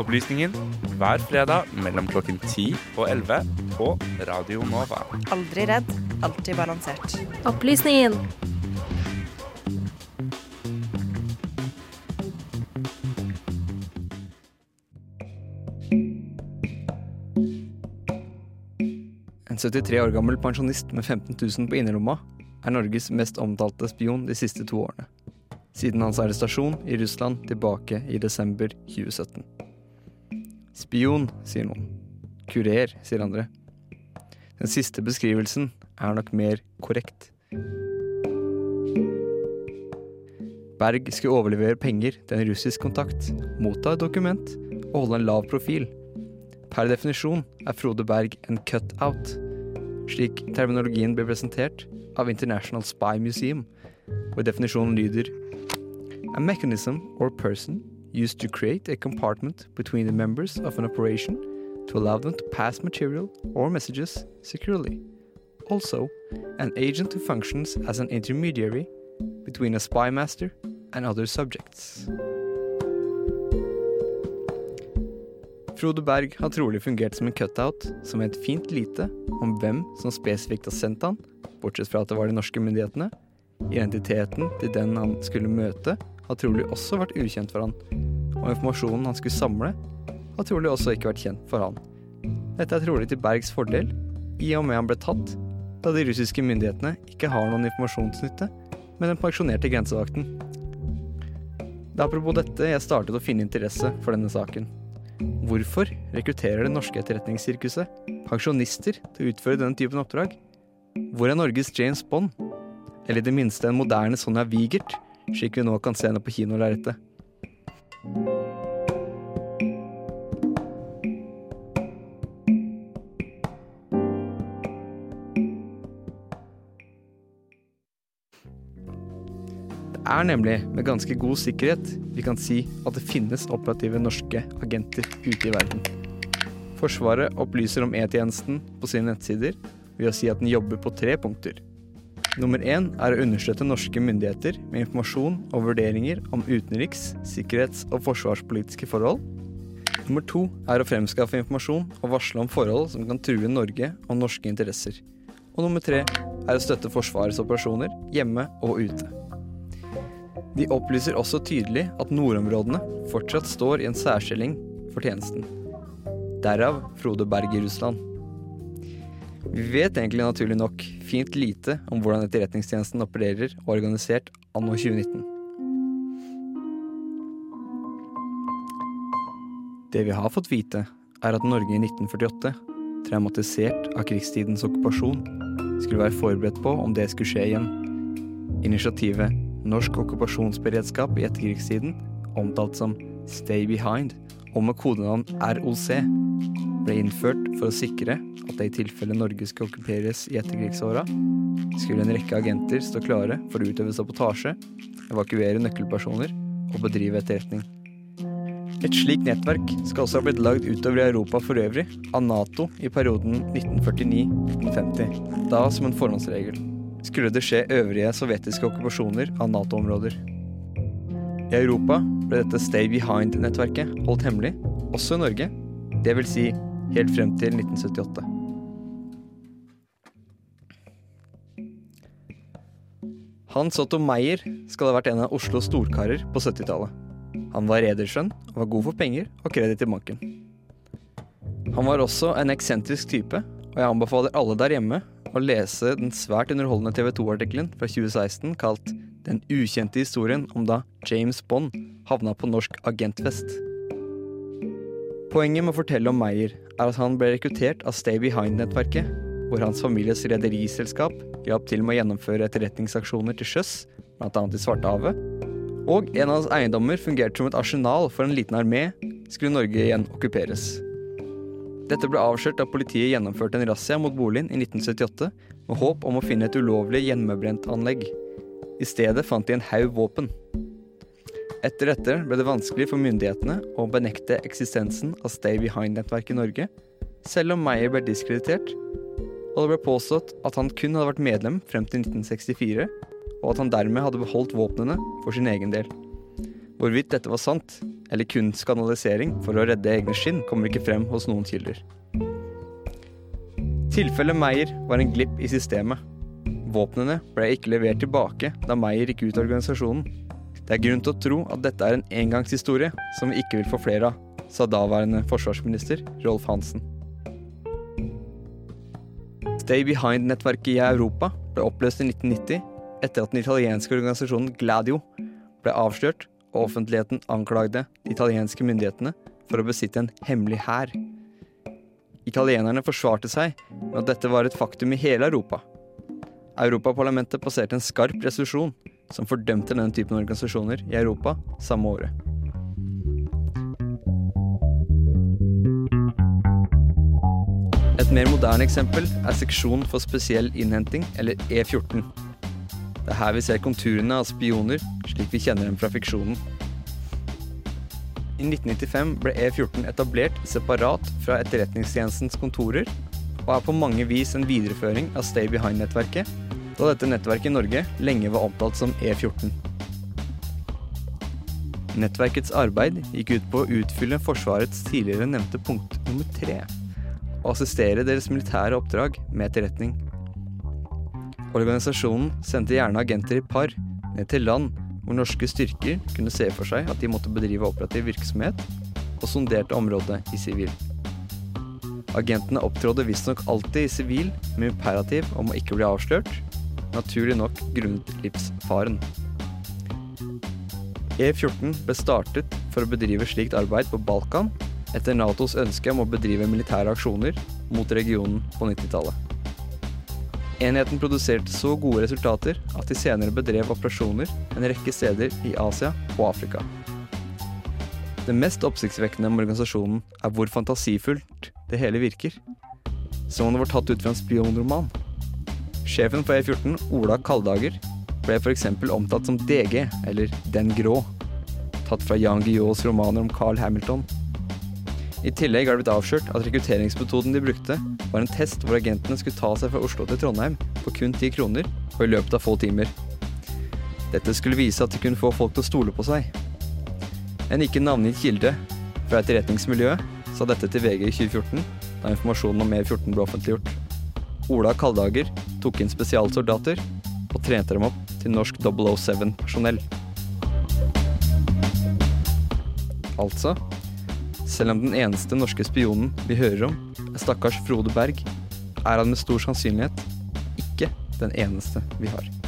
Opplysningen hver fredag mellom klokken 10 og 11 på Radio Nova. Aldri redd, alltid balansert. Opplysningen. En 73 år gammel pensjonist med 15 000 på innerlomma er Norges mest omtalte spion de siste to årene. Siden hans arrestasjon i Russland tilbake i desember 2017. Spion, sier noen. Kurer, sier andre. Den siste beskrivelsen er nok mer korrekt. Berg skulle overlevere penger til en russisk kontakt, motta et dokument og holde en lav profil. Per definisjon er Frode Berg en cut-out, slik terminologien ble presentert av International Spy Museum, hvor definisjonen lyder A mechanism or person used to create a compartment between the members of an operation to allow them to pass material or messages securely. Also, an agent who functions as an intermediary between a spy and other subjects. Frode Berg har trolig fungert som en cutout som vet fint lite om hvem som spesifikt har sendt han, bortsett fra at det var de norske myndighetene. Identiteten til den han skulle møte, har trolig også vært ukjent for han, og informasjonen han skulle samle, har trolig også ikke vært kjent for han. Dette er trolig til Bergs fordel, i og med han ble tatt, da de russiske myndighetene ikke har noen informasjonsnytte med den pensjonerte grensevakten. Det er apropos dette jeg startet å finne interesse for denne saken. Hvorfor rekrutterer det norske etterretningssirkuset pensjonister til å utføre denne typen oppdrag? Hvor er Norges James Bond? Eller i det minste en moderne Sonja Wigert, slik vi nå kan se henne på kinolerretet? Det er nemlig med ganske god sikkerhet vi kan si at det finnes operative norske agenter ute i verden. Forsvaret opplyser om E-tjenesten på sine nettsider ved å si at den jobber på tre punkter. Nummer én er å understøtte norske myndigheter med informasjon og vurderinger om utenriks-, sikkerhets- og forsvarspolitiske forhold. Nummer to er å fremskaffe informasjon og varsle om forhold som kan true Norge og norske interesser. Og nummer tre er å støtte Forsvarets operasjoner hjemme og ute. De opplyser også tydelig at nordområdene fortsatt står i en særstilling for tjenesten. Derav Frode Berg i Russland. Vi vet egentlig naturlig nok fint lite om hvordan Etterretningstjenesten opererer og er organisert anno 2019. Det vi har fått vite, er at Norge i 1948, traumatisert av krigstidens okkupasjon, skulle være forberedt på om det skulle skje igjen. Initiativet Norsk okkupasjonsberedskap i etterkrigstiden, omtalt som Stay Behind, og med kodenavn ROC, ble innført for å sikre at det i tilfelle Norge skal okkuperes i etterkrigsåra, skulle en rekke agenter stå klare for å utøve sabotasje, evakuere nøkkelpersoner og bedrive etterretning. Et slikt nettverk skal også ha blitt lagd utover i Europa for øvrig av Nato i perioden 1949-1950, da som en forhåndsregel. Skulle det skje øvrige sovjetiske okkupasjoner av Nato-områder. I Europa ble dette Stay Behind-nettverket holdt hemmelig, også i Norge, det vil si helt frem til 1978. Hans Otto Meyer skal ha vært en av Oslos storkarer på 70-tallet. Han var rederskjønn, var god for penger og kreditt i banken. Han var også en eksentrisk type, og jeg anbefaler alle der hjemme å lese den svært underholdende TV 2-artikkelen fra 2016 kalt 'Den ukjente historien om da James Bond havna på norsk agentfest'. Poenget med å fortelle om Meyer er at han ble rekruttert av Stay Behind-nettverket, hvor hans families rederiselskap hjalp til med å gjennomføre etterretningsaksjoner til sjøs, bl.a. i Svartehavet. Og en av hans eiendommer fungerte som et arsenal for en liten armé, skulle Norge igjen okkuperes. Dette ble avslørt da politiet gjennomførte en razzia mot boligen i 1978 med håp om å finne et ulovlig hjemmebrentanlegg. I stedet fant de en haug våpen. Etter dette ble det vanskelig for myndighetene å benekte eksistensen av Stay Behind-nettverket i Norge, selv om Meyer ble diskreditert, og det ble påstått at han kun hadde vært medlem frem til 1964, og at han dermed hadde beholdt våpnene for sin egen del. Hvorvidt dette var sant, eller kun skandalisering for å redde egne skinn, kommer ikke frem hos noen kilder. Tilfellet Meyer var en glipp i systemet. Våpnene ble ikke levert tilbake da Meyer gikk ut av organisasjonen. Det er grunn til å tro at dette er en engangshistorie som vi ikke vil få flere av, sa daværende forsvarsminister Rolf Hansen. Stay Behind-nettverket i Europa ble oppløst i 1990 etter at den italienske organisasjonen Gladio ble avslørt og offentligheten anklagde de italienske myndighetene for å besitte en hemmelig hær. Italienerne forsvarte seg med at dette var et faktum i hele Europa. Europaparlamentet passerte en skarp resolusjon som fordømte denne typen organisasjoner i Europa samme året. Et mer moderne eksempel er Seksjon for spesiell innhenting, eller E14. Det er her vi ser konturene av spioner, slik vi kjenner dem fra fiksjonen. I 1995 ble E14 etablert separat fra Etterretningstjenestens kontorer, og er på mange vis en videreføring av Stay Behind-nettverket, da dette nettverket i Norge lenge var omtalt som E14. Nettverkets arbeid gikk ut på å utfylle Forsvarets tidligere nevnte punkt nummer tre, og assistere deres militære oppdrag med etterretning. Organisasjonen sendte gjerne agenter i par ned til land hvor norske styrker kunne se for seg at de måtte bedrive operativ virksomhet, og sonderte området i sivil. Agentene opptrådde visstnok alltid i sivil med imperativ om å ikke bli avslørt, naturlig nok grunnet livsfaren. E14 ble startet for å bedrive slikt arbeid på Balkan etter Natos ønske om å bedrive militære aksjoner mot regionen på 90-tallet. Enheten produserte så gode resultater at de senere bedrev operasjoner en rekke steder i Asia og Afrika. Det mest oppsiktsvekkende med organisasjonen er hvor fantasifullt det hele virker. Som om det var tatt ut fra en spionroman. Sjefen for E14, Ola Kaldager, ble f.eks. omtalt som DG, eller Den grå, tatt fra Jan Guillaus romaner om Carl Hamilton. I tillegg har det blitt avslørt at rekrutteringsmetoden de brukte, var en test hvor agentene skulle ta seg fra Oslo til Trondheim for kun ti kroner, og i løpet av få timer. Dette skulle vise at de kunne få folk til å stole på seg. En ikke navngitt kilde fra etterretningsmiljøet sa dette til VG i 2014, da informasjonen om E14 ble offentliggjort. Ola Kaldager tok inn spesialsoldater og trente dem opp til norsk 007-personell. Altså, selv om den eneste norske spionen vi hører om, er stakkars Frode Berg, er han med stor sannsynlighet ikke den eneste vi har.